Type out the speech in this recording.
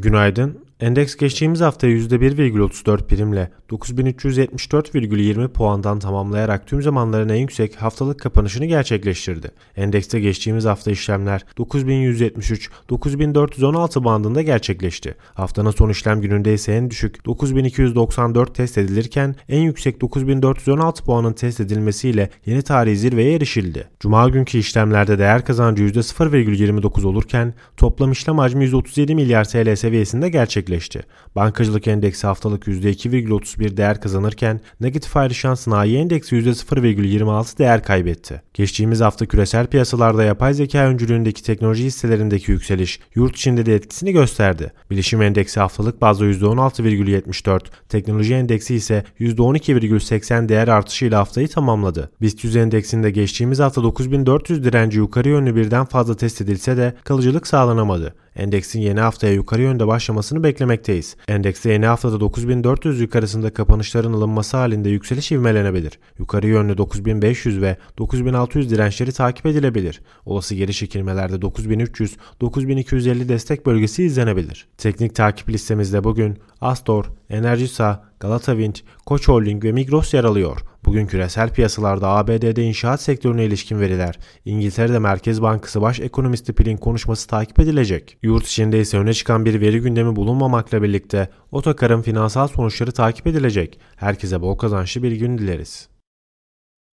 Günaydın. Endeks geçtiğimiz hafta %1,34 primle 9374,20 puandan tamamlayarak tüm zamanların en yüksek haftalık kapanışını gerçekleştirdi. Endekste geçtiğimiz hafta işlemler 9173-9416 bandında gerçekleşti. Haftanın son işlem gününde ise en düşük 9294 test edilirken en yüksek 9416 puanın test edilmesiyle yeni tarihi zirveye erişildi. Cuma günkü işlemlerde değer kazancı %0,29 olurken toplam işlem hacmi 137 milyar TL seviyesinde gerçekleşti gerçekleşti. Bankacılık endeksi haftalık %2,31 değer kazanırken negatif ayrışan sanayi endeksi %0,26 değer kaybetti. Geçtiğimiz hafta küresel piyasalarda yapay zeka öncülüğündeki teknoloji hisselerindeki yükseliş yurt içinde de etkisini gösterdi. Bilişim endeksi haftalık bazda %16,74, teknoloji endeksi ise %12,80 değer artışıyla haftayı tamamladı. BIST 100 endeksinde geçtiğimiz hafta 9400 direnci yukarı yönlü birden fazla test edilse de kalıcılık sağlanamadı. Endeksin yeni haftaya yukarı yönde başlamasını beklemekteyiz. Endekste yeni haftada 9400 yukarısında kapanışların alınması halinde yükseliş ivmelenebilir. Yukarı yönlü 9500 ve 9600 dirençleri takip edilebilir. Olası geri çekilmelerde 9300-9250 destek bölgesi izlenebilir. Teknik takip listemizde bugün Astor, Enerjisa, Galata Wind, Koç Holding ve Migros yer alıyor. Bugün küresel piyasalarda ABD'de inşaat sektörüne ilişkin veriler, İngiltere'de Merkez Bankası Baş Ekonomisti Pil'in konuşması takip edilecek. Yurt içinde ise öne çıkan bir veri gündemi bulunmamakla birlikte otokarın finansal sonuçları takip edilecek. Herkese bol kazançlı bir gün dileriz.